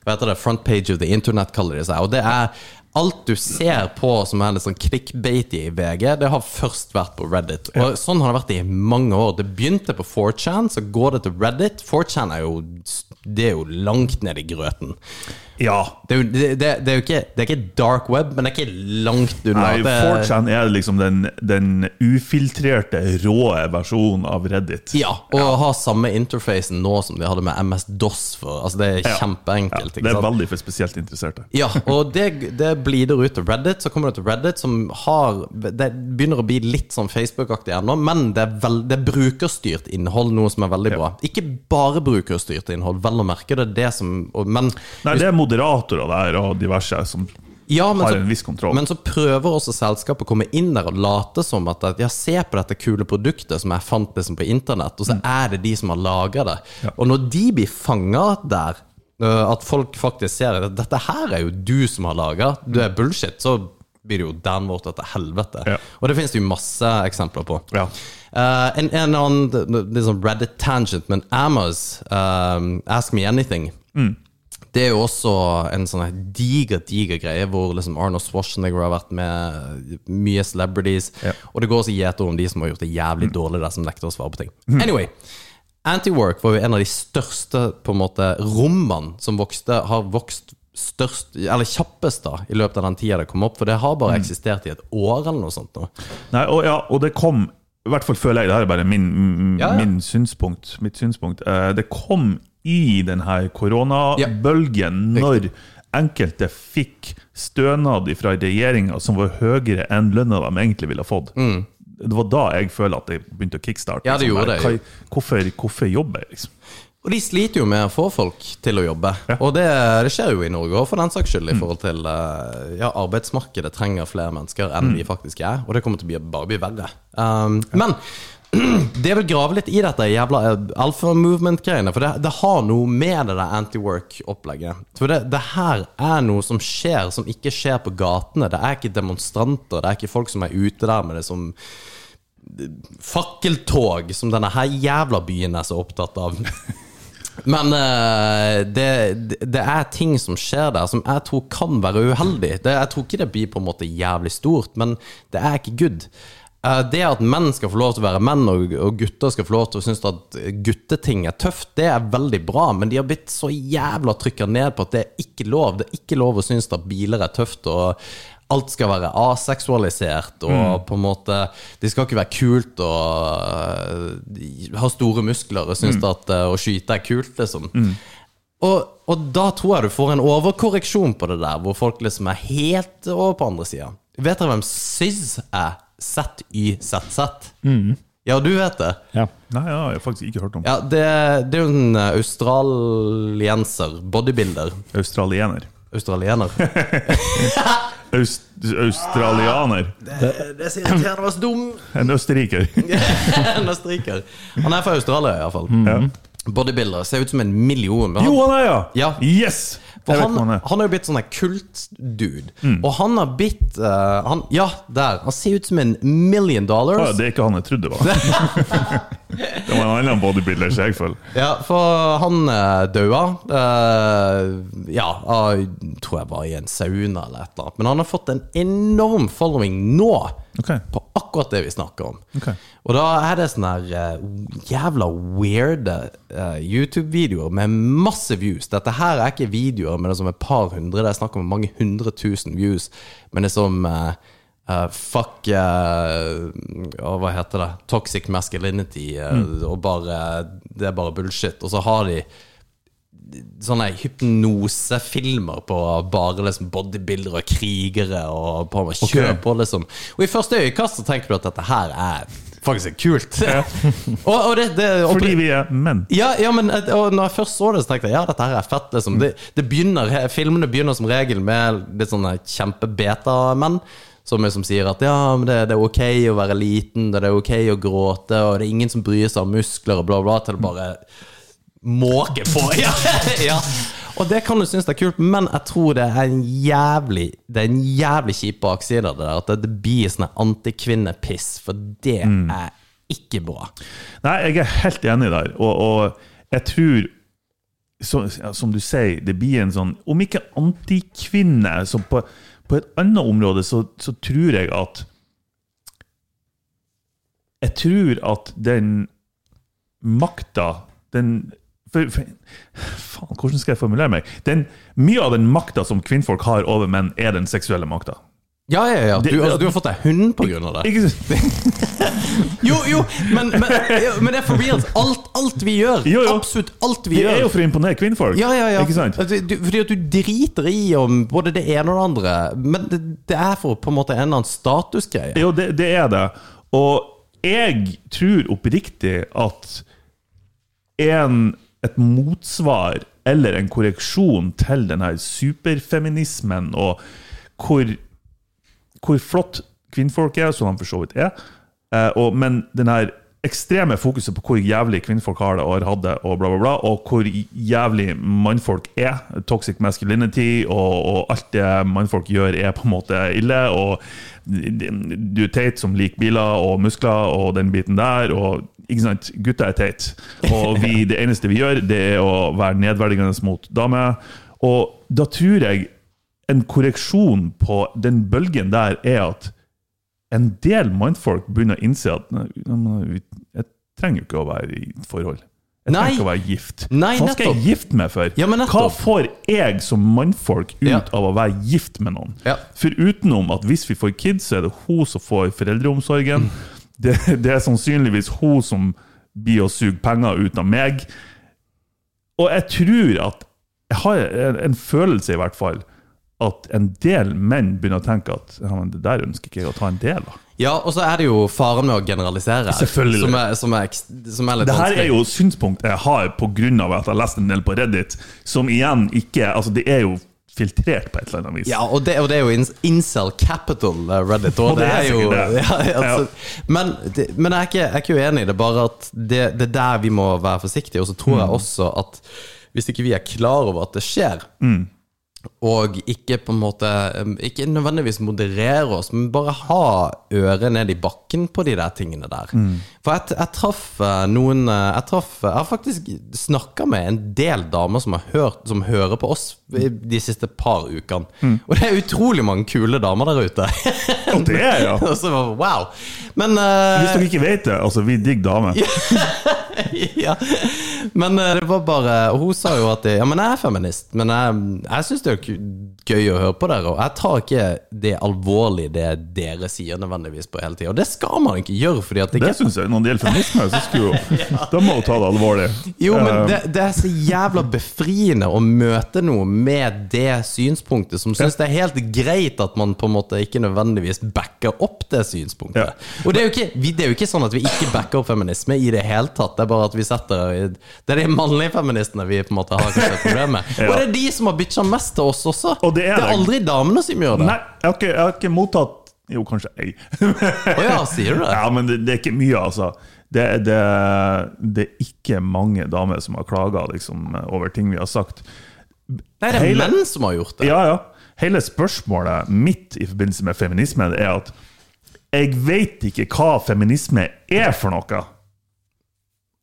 [SPEAKER 2] Hva heter det? Front page of the internet, kaller de seg. Og det er Alt du ser på som er litt sånn clickbaity i VG, det har først vært på Reddit. Og Sånn har det vært i mange år. Det begynte på 4chan, så går det til Reddit. 4chan er jo, det er jo langt ned i grøten.
[SPEAKER 3] Ja.
[SPEAKER 2] Det er, jo, det, det, det er jo ikke, det er ikke dark web, men det er ikke langt unna.
[SPEAKER 3] Nei,
[SPEAKER 2] Det er-
[SPEAKER 3] 4chan er liksom den, den ufiltrerte, rå versjonen av Reddit.
[SPEAKER 2] Ja, og ha samme interfacen nå som de hadde med MS-DOS. Altså Det er
[SPEAKER 3] Ja.
[SPEAKER 2] kjempeenkelt.
[SPEAKER 3] Det
[SPEAKER 2] ikke
[SPEAKER 3] er veldig for spesielt interesserte.
[SPEAKER 2] Ja, og det, det blider ut til Reddit. Så kommer det til Reddit, som har Det begynner å bli litt sånn Facebook-aktig ennå, men det er, vel, det er brukerstyrt innhold, noe som er veldig
[SPEAKER 3] Ja.
[SPEAKER 2] bra. Ikke bare brukerstyrt innhold, vel å merke. Det er det som Men
[SPEAKER 3] Nei, det er moderatorer der og diverse som
[SPEAKER 2] Ja, men
[SPEAKER 3] har en viss kontroll.
[SPEAKER 2] men så prøver også selskapet å komme inn der og late som at ja, se på dette kule produktet som jeg fant liksom på internett, og så er det de som har laga det.
[SPEAKER 3] Ja.
[SPEAKER 2] Og når de blir fanga der, øh, at folk faktisk ser at dette her er jo du som har laga, du er bullshit, så blir det jo downvotet til helvete.
[SPEAKER 3] Ja.
[SPEAKER 2] Og det finnes det jo masse eksempler på.
[SPEAKER 3] Ja.
[SPEAKER 2] Uh, en, en annen sånn Reddit tangent, men Amos, um, Ask Me Anything
[SPEAKER 3] Mm.
[SPEAKER 2] Det er jo også en sånn diger, diger greie hvor liksom Arnold Schwarzenegger har vært med, mye celebrities.
[SPEAKER 3] Ja.
[SPEAKER 2] Og det går også gjeter om de som har gjort det jævlig dårlig der, som nekter å svare på ting.
[SPEAKER 3] Mm.
[SPEAKER 2] Anyway, Antiwork var jo en av de største på en måte rommene som vokste, har vokst størst, eller kjappest da, i løpet av den tida det kom opp. For det har
[SPEAKER 3] Mm.
[SPEAKER 2] bare eksistert i et år eller noe sånt nå.
[SPEAKER 3] Nei, og, ja, og det kom I hvert fall føler jeg, det her er bare min,
[SPEAKER 2] Ja, ja.
[SPEAKER 3] min synspunkt, mitt synspunkt. Eh, Det kom i denne koronabølgen, koronabølgen når enkelte fikk stønad fra regjeringa som var høyere enn lønna de egentlig ville fått. fått. Det var da jeg føler at det begynte å kickstarte.
[SPEAKER 2] Mm. Ja, det
[SPEAKER 3] Liksom,
[SPEAKER 2] gjorde det.
[SPEAKER 3] Hvorfor, hvorfor jobber jeg, liksom?
[SPEAKER 2] Og de sliter jo med å få folk til å jobbe. Og det, det skjer jo i Norge òg, for den saks skyld, i forhold til eh, ja, arbeidsmarkedet trenger flere mennesker enn vi faktisk er, og det kommer til å bli, bare bli verre. Um, Men det vil grave litt i dette jævla eh, alpha movement-greiene, for det, det har noe med det der anti-work-opplegget. For det, det her er noe som skjer, som ikke skjer på gatene. Det er ikke demonstranter, det er ikke folk som er ute der med det som fakkeltog, som denne her jævla byen er så opptatt av. Men uh, det, det er ting som skjer der som jeg tror kan være uheldig. Jeg tror ikke det blir på en måte jævlig stort, men det er ikke good. Eh, Det at menn skal få lov til å være menn, og, og gutter skal få lov til å synes at gutteting er tøft, det er veldig bra, men de har blitt så jævla trykka ned på at det er ikke lov. Det er ikke lov å synes at biler er tøft, og alt skal være aseksualisert, og på en måte Det skal ikke være kult å øh, ha store muskler og synes at øh, å skyte er kult, liksom. Og, og da tror jeg du får en overkorreksjon på det der, hvor folk liksom er helt over på andre sida. Vet dere hvem Syz er? ZYZZ. Ja, du vet det?
[SPEAKER 4] Ja.
[SPEAKER 3] Nei, ja, jeg har faktisk ikke hørt om.
[SPEAKER 2] Ja, det, det er jo en australienser, bodybuilder.
[SPEAKER 3] Australiener.
[SPEAKER 2] Australiener.
[SPEAKER 3] Aust australianer.
[SPEAKER 2] Det, det er så irriterende å være så dum.
[SPEAKER 3] En østerriker.
[SPEAKER 2] en østerriker. Han er fra Australia, iallfall.
[SPEAKER 3] Ja.
[SPEAKER 2] Bodybuilder. Ser ut som en million. Han,
[SPEAKER 3] Jo, han er ja!
[SPEAKER 2] Ja.
[SPEAKER 3] Yes!
[SPEAKER 2] For han,
[SPEAKER 3] han er.
[SPEAKER 2] jo blitt sånn kult-dude. Og han har blitt uh, han, Ja, der. Han ser ut som en million
[SPEAKER 3] dollars.
[SPEAKER 2] dollars.
[SPEAKER 3] det er ikke han jeg trodde det var. det var en annen bodybuilder, som jeg føler.
[SPEAKER 2] Ja, for han uh, daua. Uh, ja, uh, tror jeg var i en sauna eller et eller annet. Men han har fått en enorm following nå.
[SPEAKER 3] Ok.
[SPEAKER 2] På akkurat det vi snakker om.
[SPEAKER 3] Okay.
[SPEAKER 2] Og da er det sånne her uh, jævla weirde uh, YouTube-videoer med masse views. Dette her er ikke videoer med det som et par hundre, det er snakk om mange hundre tusen views. Men det er som uh, Fuck Hva heter det? Toxic masculinity. Mm. Og bare Det er bare bullshit. Og så har de sånne hypnosefilmer på bare liksom bodybuildere og krigere og på med kjør på, liksom. Og i første øyekast så tenker du at dette her er faktisk kult. og, og det, det og-
[SPEAKER 3] Fordi vi er menn.
[SPEAKER 2] ja, ja, men og når jeg først så det, så tenkte jeg ja, dette her er fett. Liksom. Det, det begynner, filmene begynner som regel med litt sånne kjempebeta-menn. Som, liksom sier at ja, men det, det er ok å være liten, det er ok å gråte, og det er ingen som bryr seg om muskler og bla, bla, til bare måke på. Ja, ja. Og det kan du synes det er kult, men jeg tror det er en jævlig Det er en jævlig kjip bakside av det der. At det, blir sånn antikvinnepiss, for det er ikke bra.
[SPEAKER 3] Nei, jeg er helt enig der. Og, og jeg tror, så, ja, som du sier, det blir en sånn Om ikke antikvinne, så på, på et annet område så, så tror jeg at Jeg tror at den makta den Faen, hvordan skal jeg formulere meg? Den, mye av den makta som kvinnfolk har over menn, er den seksuelle makta.
[SPEAKER 2] Ja, ja, ja. Du, altså, du har fått deg hund på grunn av det. Jo, jo, men, men, men det er forbi reals. Alt, alt vi gjør.
[SPEAKER 3] Jo, jo.
[SPEAKER 2] Absolutt alt vi
[SPEAKER 3] Det er jo for å imponere kvinnfolk.
[SPEAKER 2] ja, ja, ja.
[SPEAKER 3] Ikke sant?
[SPEAKER 2] Altså, Du, fordi at du driter i om både det ene og det andre. Men det, det er for på en måte en eller annen statusgreie.
[SPEAKER 3] Jo, det, det er det. Og jeg tror oppriktig at en, et motsvar eller en korreksjon til denne superfeminismen og hvor, hvor flott kvinnfolk er, som de for så vidt er, eh, og, men denne ekstreme fokuset på hvor jævlig kvinnfolk har det og har hatt det, og bla, bla, bla, og hvor jævlig mannfolk er. Toxic masculinity og, og alt det mannfolk gjør, er på en måte ille. Og du er teit som liker biler og muskler og den biten der. og ikke sant, Gutter er teit. Og vi, det eneste vi gjør, det er å være nedverdigende mot damer. Og da tror jeg en korreksjon på den bølgen der er at en del mannfolk begynner å innse at jeg trenger jo ikke å være i et forhold. Jeg
[SPEAKER 2] Nei.
[SPEAKER 3] trenger ikke å være gift.
[SPEAKER 2] Nei,
[SPEAKER 3] Hva skal jeg gifte meg for?
[SPEAKER 2] Ja,
[SPEAKER 3] Hva får jeg som mannfolk ut
[SPEAKER 2] Ja.
[SPEAKER 3] av å være gift med noen?
[SPEAKER 2] Ja.
[SPEAKER 3] For utenom at hvis vi får kids, så er det hun som får foreldreomsorgen. Det, det er sannsynligvis hun som blir å suge penger ut av meg. Og jeg tror at Jeg har en, en følelse, i hvert fall, at en del menn begynner å tenke at ja, det der ønsker ikke jeg å ta en del av.
[SPEAKER 2] Ja, og så er det jo faren med å generalisere.
[SPEAKER 3] Selvfølgelig.
[SPEAKER 2] Som er, som er, som er litt
[SPEAKER 3] Det her
[SPEAKER 2] vanskelig.
[SPEAKER 3] er jo synspunkt jeg har pga. at jeg har lest en del på Reddit, som igjen ikke Altså, det er jo filtrert på et eller annet vis.
[SPEAKER 2] Ja, og det, og det er jo in- incel capital, eh, Reddit. Og
[SPEAKER 3] Og
[SPEAKER 2] det
[SPEAKER 3] det er
[SPEAKER 2] er jo
[SPEAKER 3] det.
[SPEAKER 2] ja, altså, Men, men jeg, er ikke, jeg er ikke uenig i det, bare at det, det er der vi må være forsiktige. Og så tror
[SPEAKER 3] Mm.
[SPEAKER 2] jeg også at hvis ikke vi er klar over at det skjer,
[SPEAKER 3] Mm.
[SPEAKER 2] Og ikke på en måte Ikke nødvendigvis moderere oss, men bare ha øret ned i bakken på de der tingene der.
[SPEAKER 3] Mm.
[SPEAKER 2] For jeg, jeg traff eh, noen eh, Jeg traff Jeg har faktisk snakka med en del damer som har hørt Som hører på oss de siste par ukene.
[SPEAKER 3] Mm.
[SPEAKER 2] Og det er utrolig mange kule damer der ute.
[SPEAKER 3] Og det er ja.
[SPEAKER 2] Og så var- wow. Men uh,
[SPEAKER 3] Hvis dere ikke vet det, altså, vi digger damer.
[SPEAKER 2] ja. Men eh, det var bare Hun sa jo at jeg, Ja, men jeg er feminist, men jeg, jeg syns det er gøy å høre på dere. Og jeg tar ikke det alvorlig, det dere sier nødvendigvis på hele tida. Og det skal man ikke gjøre, fordi at det
[SPEAKER 3] Det syns jeg. Når det gjelder feminisme, så skulle jo Da må hun ta det alvorlig.
[SPEAKER 2] Jo, men
[SPEAKER 3] Eh,
[SPEAKER 2] det, det er så jævla befriende å møte noe med det synspunktet, som syns det er helt greit at man på en måte ikke nødvendigvis backer opp det synspunktet. Og det er, jo ikke, det er jo ikke sånn at vi ikke backer opp feminisme i det hele tatt. Det er bare at vi setter Det er de mannlige feministene vi på en måte har kanskje et problem med.
[SPEAKER 3] Ja.
[SPEAKER 2] Og det er de som har bitcha mest til oss også.
[SPEAKER 3] Og det er det.
[SPEAKER 2] aldri damene som gjør det.
[SPEAKER 3] Nei, jeg har ikke, jeg har ikke mottatt Jo, kanskje ei.
[SPEAKER 2] oh ja, sier du det?
[SPEAKER 3] Ja, men det, det er ikke mye, altså. Det, det, det er ikke mange damer som har klaga liksom, over ting vi har sagt.
[SPEAKER 2] Nei, det er
[SPEAKER 3] hele-
[SPEAKER 2] menn som har gjort det.
[SPEAKER 3] Ja, ja. Hele spørsmålet mitt i forbindelse med feminisme er at jeg vet ikke hva feminisme er for noe.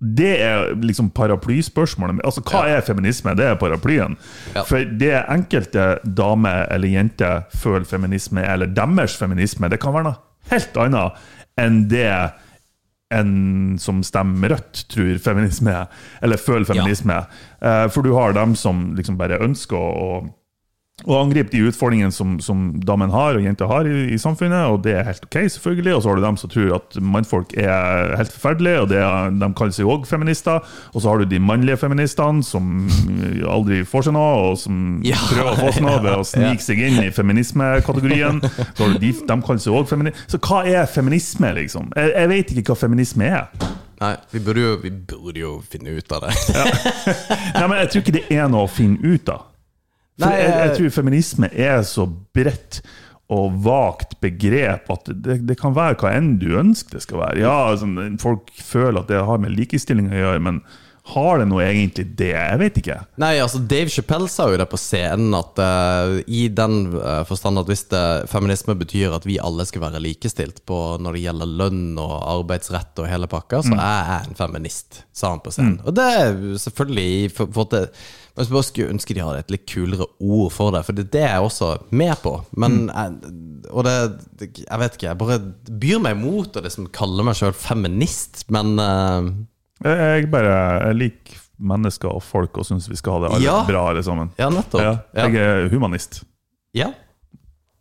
[SPEAKER 3] Det er liksom paraplyspørsmålet. Altså, hva er feminisme? Det er paraplyen.
[SPEAKER 2] Ja.
[SPEAKER 3] For det enkelte damer eller jenter føler feminisme, eller deres feminisme, det kan være noe helt annet enn det en som stemmer rødt, tror feminisme er, eller føler feminisme er. Eh, For du har dem som liksom bare ønsker å og angripe de utfordringene som, som damen har og jenter har i, i samfunnet, og det er helt ok, selvfølgelig. Og så har du dem som tror at mannfolk er helt forferdelige, og det er, de kaller seg òg feminister. Og så har du de mannlige feministene som aldri får seg noe, og som
[SPEAKER 2] Ja.
[SPEAKER 3] prøver å få seg noe ved å snike seg inn i feminismekategorien. Så har du de, de kaller seg òg feminister. Så hva er feminisme, liksom? Jeg, jeg vet ikke hva feminisme er.
[SPEAKER 2] Nei, vi burde, jo, vi burde jo finne ut av det.
[SPEAKER 3] Nei, men Jeg tror ikke det er noe å finne ut av.
[SPEAKER 2] Nei,
[SPEAKER 3] jeg, jeg
[SPEAKER 2] jeg-
[SPEAKER 3] tror feminisme er så bredt og vagt begrep at det, det kan være hva enn du ønsker det skal være. Ja, sånn, Folk føler at det har med likestilling å gjøre, men har det noe egentlig det? Jeg vet ikke.
[SPEAKER 2] Nei, altså Dave Chappelle sa jo det på scenen, at uh, i den eh, forstand at hvis det, feminisme betyr at vi alle skal være likestilt på når det gjelder lønn og arbeidsrett og hele pakka, så er jeg en feminist, sa han på scenen. Og det er selvfølgelig for, for det, Men jeg bare skulle ønske de hadde et litt kulere ord for det, for det, det er jeg også med på. Men jeg, Og det, Jeg vet ikke, jeg bare byr meg imot å liksom kalle meg sjøl feminist, men uh,
[SPEAKER 3] Jeg, jeg bare jeg liker mennesker og folk og syns vi skal ha det alle
[SPEAKER 2] Ja.
[SPEAKER 3] bra alle sammen.
[SPEAKER 2] Ja, nettopp.
[SPEAKER 3] Ja,
[SPEAKER 2] Ja.
[SPEAKER 3] jeg er humanist.
[SPEAKER 2] Ja.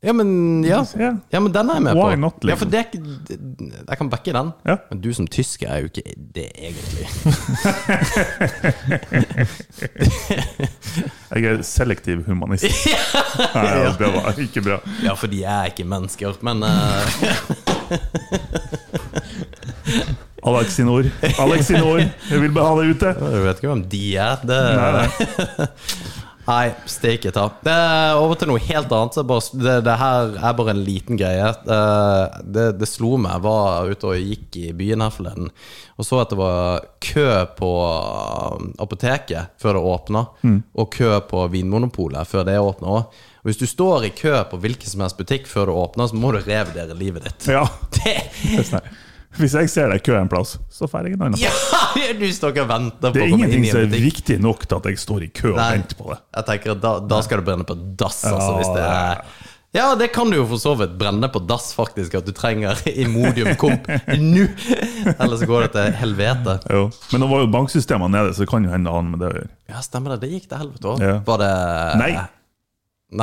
[SPEAKER 2] Ja, men ja.
[SPEAKER 3] Ja.
[SPEAKER 2] ja, men den er jeg med
[SPEAKER 3] Why
[SPEAKER 2] på.
[SPEAKER 3] not,
[SPEAKER 2] Ja,
[SPEAKER 3] liksom?
[SPEAKER 2] for det Jeg kan backe den.
[SPEAKER 3] Ja.
[SPEAKER 2] Men du som tysker er jo ikke det, egentlig.
[SPEAKER 3] Jeg er selektiv humanist. Nei, ja, det var ikke bra.
[SPEAKER 2] Ja, for de er ikke mennesker, men uh...
[SPEAKER 3] Alex sine ord. Alex sine ord. Jeg vil bare ha det ute.
[SPEAKER 2] Du vet ikke hvem de er. Det,
[SPEAKER 3] Nei, nei.
[SPEAKER 2] Nei, steike ta. Det er over til noe helt annet. Bare, det, det her er bare en liten greie. Eh, Det, det slo meg. Jeg var ute og gikk i byen her forleden og så at det var kø på um, apoteket før det åpna, og kø på Vinmonopolet før det åpna òg. Og hvis du står i kø på hvilken som helst butikk før det åpner, så må du revurdere livet ditt.
[SPEAKER 3] Ja.
[SPEAKER 2] Det,
[SPEAKER 3] Nei. Hvis jeg ser deg i kø en plass, så drar jeg en annen.
[SPEAKER 2] ja, du står ikke og venter
[SPEAKER 3] Det
[SPEAKER 2] på
[SPEAKER 3] er
[SPEAKER 2] komme inn
[SPEAKER 3] ingenting som er viktig nok til at jeg står i kø og
[SPEAKER 2] Nei.
[SPEAKER 3] venter på det.
[SPEAKER 2] Jeg tenker at da, da skal det brenne på dass, altså,
[SPEAKER 3] Ja,
[SPEAKER 2] hvis det er Ja, det kan du jo for så vidt brenne på dass, faktisk, at du trenger Imodium komp nå. Ellers går det til helvete.
[SPEAKER 3] Jo. Men nå var jo banksystemene nede, så det kan jo hende annet med det å gjøre.
[SPEAKER 2] Ja, stemmer det. Det gikk til helvete òg.
[SPEAKER 3] Ja.
[SPEAKER 2] Var det
[SPEAKER 3] Nei.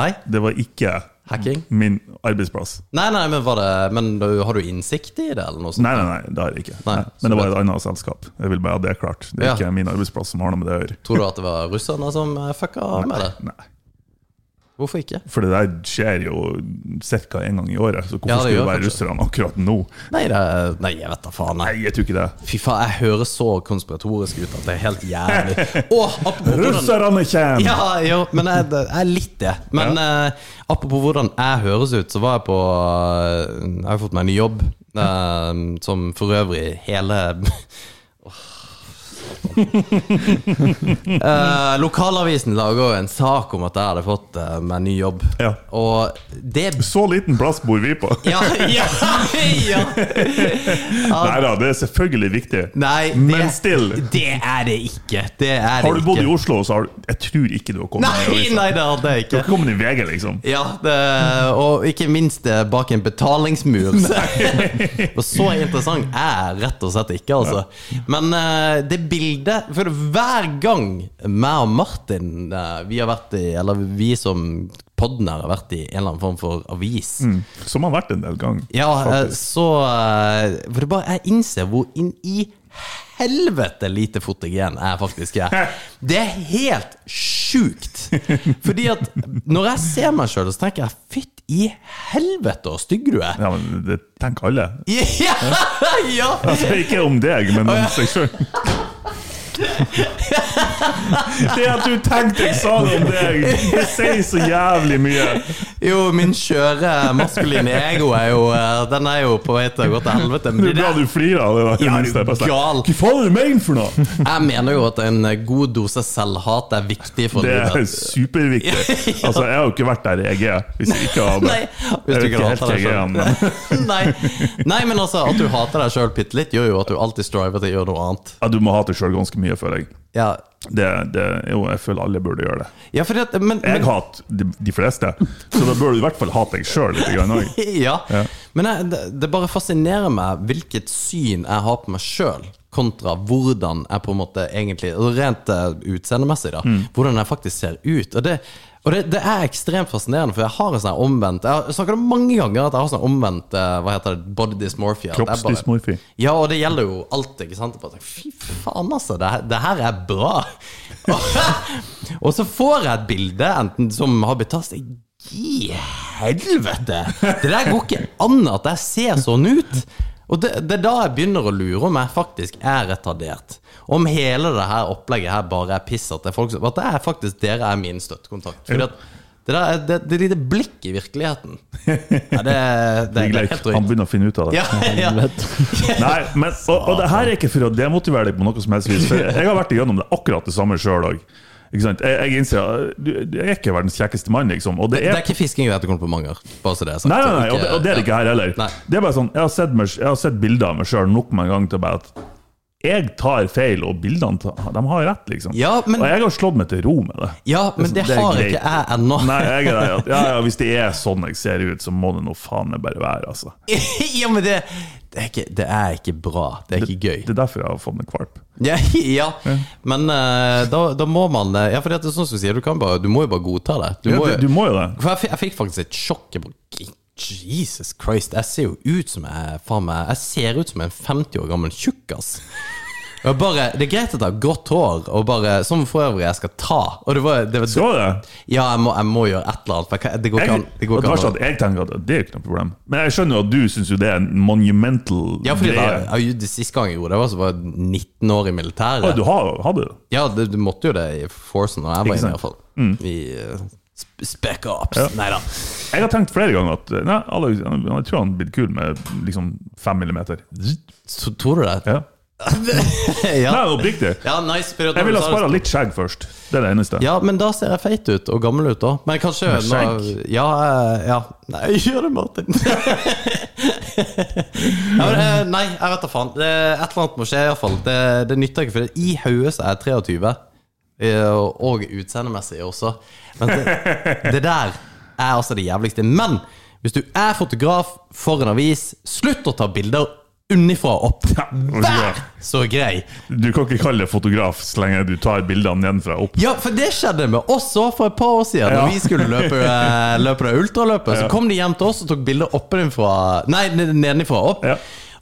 [SPEAKER 2] Nei?
[SPEAKER 3] Det var ikke
[SPEAKER 2] Hacking?
[SPEAKER 3] min arbeidsplass.
[SPEAKER 2] Nei, nei, men var det Men du, har du innsikt i det, eller noe sånt?
[SPEAKER 3] Nei, nei, nei, det har jeg ikke.
[SPEAKER 2] Nei.
[SPEAKER 3] Men det var et annet selskap. Jeg vil bare ha det klart. Det er
[SPEAKER 2] Ja.
[SPEAKER 3] ikke min arbeidsplass som har noe med det å gjøre.
[SPEAKER 2] Tror du at det var russerne som fucka med det?
[SPEAKER 3] Nei.
[SPEAKER 2] Hvorfor ikke?
[SPEAKER 3] For det der skjer jo ca. én gang i året. Så hvorfor
[SPEAKER 2] Ja,
[SPEAKER 3] skulle det være russerne akkurat nå?
[SPEAKER 2] Nei, det, er- nei jeg vet da faen.
[SPEAKER 3] Nei,
[SPEAKER 2] Nei.
[SPEAKER 3] jeg tror ikke det.
[SPEAKER 2] Fy faen, jeg høres så konspiratorisk ut at det er helt jævlig. oh,
[SPEAKER 3] Russerne kommer!
[SPEAKER 2] Ja, jo, men jeg, jeg er litt det. Men eh, apropos hvordan jeg høres ut, så var jeg på uh, Jeg har fått meg en ny jobb, uh, som for øvrig hele. Eh, lokalavisen jo en sak om at jeg hadde fått eh, meg ny jobb.
[SPEAKER 3] Ja.
[SPEAKER 2] Og det
[SPEAKER 3] Så liten plass bor vi på.
[SPEAKER 2] Ja, ja, ja!
[SPEAKER 3] Nei da, det er selvfølgelig viktig.
[SPEAKER 2] Nei, det,
[SPEAKER 3] Men still.
[SPEAKER 2] det er det ikke. Det er det
[SPEAKER 3] Har du bodd i
[SPEAKER 2] ikke.
[SPEAKER 3] Oslo, så har du Jeg tror ikke du har kommet i
[SPEAKER 2] Nei,
[SPEAKER 3] avisa.
[SPEAKER 2] nei, det hadde jeg
[SPEAKER 3] Du
[SPEAKER 2] ikke.
[SPEAKER 3] har kommet i VG, liksom.
[SPEAKER 2] Ja, det, og ikke minst eh, bak en betalingsmur. og så interessant er jeg rett og slett ikke, altså. Men eh, det bildet For hver gang meg og Martin eh, Vi har vært i Eller vi som podden her har vært i en eller annen form for avis.
[SPEAKER 3] Som har vært en del gang
[SPEAKER 2] Ja, eh,
[SPEAKER 3] faktisk.
[SPEAKER 2] så eh, For det bare Jeg innser hvor inn i helvete lite fotogen jeg faktisk er. Det er helt sjukt. Fordi at når jeg ser meg sjøl, så tenker jeg fytt i helvete så stygg du er.
[SPEAKER 3] Ja, men det tenker alle.
[SPEAKER 2] Ja! ja.
[SPEAKER 3] Altså, ikke om deg, men om seg sjøl. Det at du tenkte jeg sa det om deg, det sier så jævlig mye.
[SPEAKER 2] Jo, min skjøre maskuline ego er jo eh, Den er jo på vei til å gå til helvete. Men
[SPEAKER 3] Det
[SPEAKER 2] det
[SPEAKER 3] er bra du flirer av det. da,
[SPEAKER 2] Ja,
[SPEAKER 3] minste,
[SPEAKER 2] gal?
[SPEAKER 3] Hva faen er du mener for noe?
[SPEAKER 2] jeg mener jo at en god dose selvhat er viktig for
[SPEAKER 3] Det er
[SPEAKER 2] livet.
[SPEAKER 3] superviktig. Altså, Jeg har jo ikke vært der jeg er, hvis jeg ikke har
[SPEAKER 2] Nei, hvis du ikke hater deg
[SPEAKER 3] er, men.
[SPEAKER 2] Nei. Nei, men altså, at du hater deg sjøl bitte litt, gjør jo at du alltid striver til å gjøre noe annet.
[SPEAKER 3] ja, du må hate sjøl ganske mye, føler jeg.
[SPEAKER 2] Ja,
[SPEAKER 3] Det, det, jo, jeg føler alle burde gjøre det.
[SPEAKER 2] ja at Men,
[SPEAKER 3] Jeg
[SPEAKER 2] men
[SPEAKER 3] hater de, de fleste, så da bør du i hvert fall hate deg sjøl litt. Grann,
[SPEAKER 2] ja.
[SPEAKER 3] Ja.
[SPEAKER 2] Men jeg, det, det bare fascinerer meg hvilket syn jeg har på meg sjøl, kontra hvordan jeg på en måte egentlig Rent eh, utseendemessig, da.
[SPEAKER 3] Mm.
[SPEAKER 2] Hvordan jeg faktisk ser ut. Og det og det, det er ekstremt fascinerende, for jeg har en sånn omvendt Jeg har snakket om mange ganger at jeg har sånn omvendt eh, Hva heter det, body dysmorphia.
[SPEAKER 3] Kroppsdysmorfi.
[SPEAKER 2] Ja, og det gjelder jo alt, ikke sant? Bare Fy faen, altså. Det, det her er bra. og så får jeg et bilde enten som har blitt tatt I helvete! Det der går ikke an at jeg ser sånn ut. Og det, det er da jeg begynner å lure om jeg faktisk er retardert. Om hele det her opplegget her bare er piss. At det er, folk som, at det er faktisk dere er min støttekontakt. Fordi at det, der, er- det, det lite blikk i virkeligheten ja, det, det, er helt drøyt.
[SPEAKER 3] han begynner å finne ut av det.
[SPEAKER 2] Ja, ja.
[SPEAKER 3] Nei, men, og, og det her er ikke for å demotivere deg på noe som helst vis. For jeg har vært igjennom det akkurat det samme sjøl òg. Jeg, jeg innser du er ikke verdens kjekkeste mann, liksom. Det
[SPEAKER 2] Det
[SPEAKER 3] er,
[SPEAKER 2] er ikke fisking etter komplimanger. Bare så det er sagt.
[SPEAKER 3] Nei, nei, nei, og det, og det er det ikke her heller.
[SPEAKER 2] Nei.
[SPEAKER 3] Det er bare sånn, Jeg har sett, meg, jeg har sett bilder av meg sjøl nok med en gang til å bare at jeg tar feil, og bildene de har rett, liksom.
[SPEAKER 2] Ja, men-
[SPEAKER 3] Og jeg har slått meg til ro med det.
[SPEAKER 2] Ja, men det,
[SPEAKER 3] Det det
[SPEAKER 2] har
[SPEAKER 3] greit.
[SPEAKER 2] ikke jeg ennå.
[SPEAKER 3] Nei, jeg er der at ja, ja, Hvis det er sånn jeg ser ut, så må det nå faen meg bare være. altså.
[SPEAKER 2] ja, men det, det, er ikke, det er ikke bra. Det er ikke gøy.
[SPEAKER 3] Det er derfor jeg har fått meg kvalp.
[SPEAKER 2] Ja, ja. men uh, da, da må man eh, Ja, for det er sånn som du sier, du, kan bare, du må jo bare godta det. Du må,
[SPEAKER 3] du, må jo det.
[SPEAKER 2] For jeg, jeg fikk faktisk et sjokk. Jeg Jesus Christ, jeg ser jo ut som jeg faen meg Jeg ser ut som en 50 år gammel tjukkas. Bare, det er greit at jeg har grått hår, og bare, som for øvrig jeg skal ta. Og det var, det var,
[SPEAKER 3] Skal det?
[SPEAKER 2] Ja, jeg må, jeg må gjøre et eller annet. For jeg, det går ikke an. Det går ikke an.
[SPEAKER 3] at jeg tenker at det er ikke noe problem. Men jeg skjønner jo at du syns det er en monumental
[SPEAKER 2] Ja, fordi da, jeg, det siste gang jeg gjorde det, var så var jeg 19 år i militæret.
[SPEAKER 3] Å, du har, hadde det?
[SPEAKER 2] Ja, du, du måtte jo det i Forcen og jeg var inne, i hvert fall. I sp Spec
[SPEAKER 3] Ja.
[SPEAKER 2] Nei da.
[SPEAKER 3] Jeg har tenkt flere ganger at nei, Alex, jeg tror han blir kul med liksom fem millimeter.
[SPEAKER 2] Så tror du det?
[SPEAKER 3] Ja.
[SPEAKER 2] ja.
[SPEAKER 3] Nei, oppriktig.
[SPEAKER 2] ja, nice.
[SPEAKER 3] Jeg ville ha spara litt skjegg først. Det er det eneste.
[SPEAKER 2] Ja, men da ser jeg feit ut, og gammel ut da. Men kanskje
[SPEAKER 3] Med
[SPEAKER 2] nå,
[SPEAKER 3] skjegg?
[SPEAKER 2] Ja, eh, ja. Nei, gjør det, Martin. ja, men, eh, nei, jeg vet da faen. Et eller annet må skje, iallfall. Det, det nytter ikke, for i hodet er jeg 23. eh, Og utseendemessig også. Men det, det der er altså det jævligste. Men hvis du er fotograf for en avis, slutt å ta bilder unnifra opp. Vær så grei!
[SPEAKER 3] Du kan ikke kalle det fotograf så lenge du tar bildene nedenfra opp.
[SPEAKER 2] Ja, for det skjedde med oss òg for et par år siden.
[SPEAKER 3] Ja.
[SPEAKER 2] Når vi skulle løpe, eh, løpe det ultraløpet, så kom de hjem til oss og tok bilder oppenfra Nei, nedenfra opp.
[SPEAKER 3] Ja.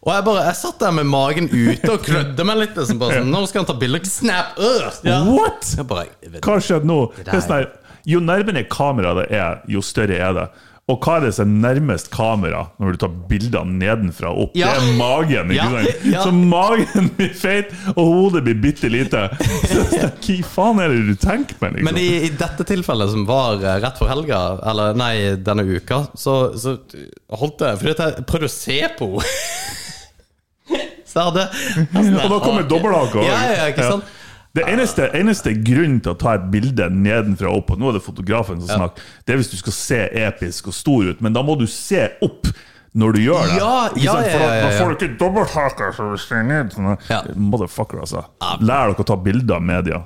[SPEAKER 2] Og jeg bare, jeg satt der med magen ute og klødde meg litt. Liksom, bare sånn, Når skal han ta bilde? Snap! Øh, ja.
[SPEAKER 3] What?!
[SPEAKER 2] Jeg bare, jeg vet,
[SPEAKER 3] Hva skjedde nå?
[SPEAKER 2] der-
[SPEAKER 3] Det er sånn jo nærmere kameraet det er, jo større er det. Og hva er det som er nærmest kamera når du tar bildene nedenfra og opp?
[SPEAKER 2] Ja.
[SPEAKER 3] Det er magen. ikke sant?
[SPEAKER 2] ja.
[SPEAKER 3] Så magen blir feit, og hodet blir bitte lite. Så Hva faen er det du tenker med? Liksom?
[SPEAKER 2] Men i, i dette tilfellet, som var eh, rett for helga, eller nei, denne uka, så, så holdt jeg Fordi jeg prøvde å se på henne. Så jeg Altså,
[SPEAKER 3] og da kommer dobbelthaka.
[SPEAKER 2] Ja, ja, ikke sant?
[SPEAKER 3] Det eneste, eneste grunnen til å ta et bilde nedenfra og opp, og nå er det fotografen som snakker, det er hvis du skal se episk og stor ut, men da må du se opp når du gjør det.
[SPEAKER 2] Ja, ja, ja,
[SPEAKER 3] ja,
[SPEAKER 2] ja,
[SPEAKER 3] Da får du ikke.
[SPEAKER 2] Ja.
[SPEAKER 3] Motherfucker, altså. Lær dere å ta bilder av media.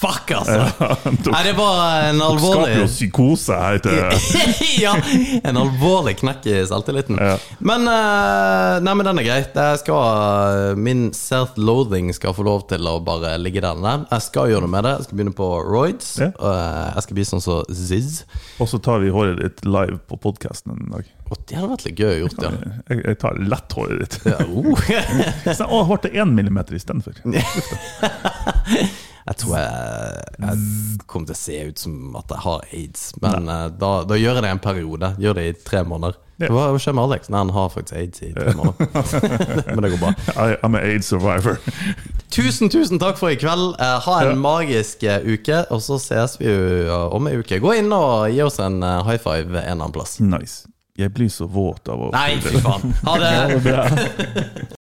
[SPEAKER 2] Fuck, altså! Nei, det var en alvorlig
[SPEAKER 3] Skaper jo psykose her til
[SPEAKER 2] Ja! En alvorlig knekk i selvtilliten.
[SPEAKER 3] Ja.
[SPEAKER 2] Men eh, Nei, men den er grei. Det skal, min self-loathing skal få lov til å bare ligge der. den er. Jeg skal gjøre noe med det. Jeg skal begynne på roids.
[SPEAKER 3] Ja.
[SPEAKER 2] eh, Jeg skal bli sånn som Ziz.
[SPEAKER 3] Og så tar vi håret ditt live på podkasten en dag.
[SPEAKER 2] Det hadde vært litt gøy å gjort, ja.
[SPEAKER 3] Jeg, jeg tar lett håret ditt.
[SPEAKER 2] ja oh.
[SPEAKER 3] Så, å, ble det én millimeter istedenfor?
[SPEAKER 2] Jeg tror jeg, jeg kommer til å se ut som at jeg har aids. Men eh, da, da gjør jeg det en periode. Gjør det i tre måneder.
[SPEAKER 3] Ja.
[SPEAKER 2] Hva skjer med Alex? Nei, han har faktisk aids i tre måneder. Men det går bra.
[SPEAKER 3] I, I'm an AIDS survivor.
[SPEAKER 2] Tusen, tusen takk for i kveld. Eh, ha en
[SPEAKER 3] Ja.
[SPEAKER 2] magisk eh, uke, og så ses vi jo om ei uke. Gå inn og gi oss en high five en eller annen plass.
[SPEAKER 3] Nice. Jeg blir så våt av å
[SPEAKER 2] Nei, fy faen. Ha det!
[SPEAKER 4] Bra.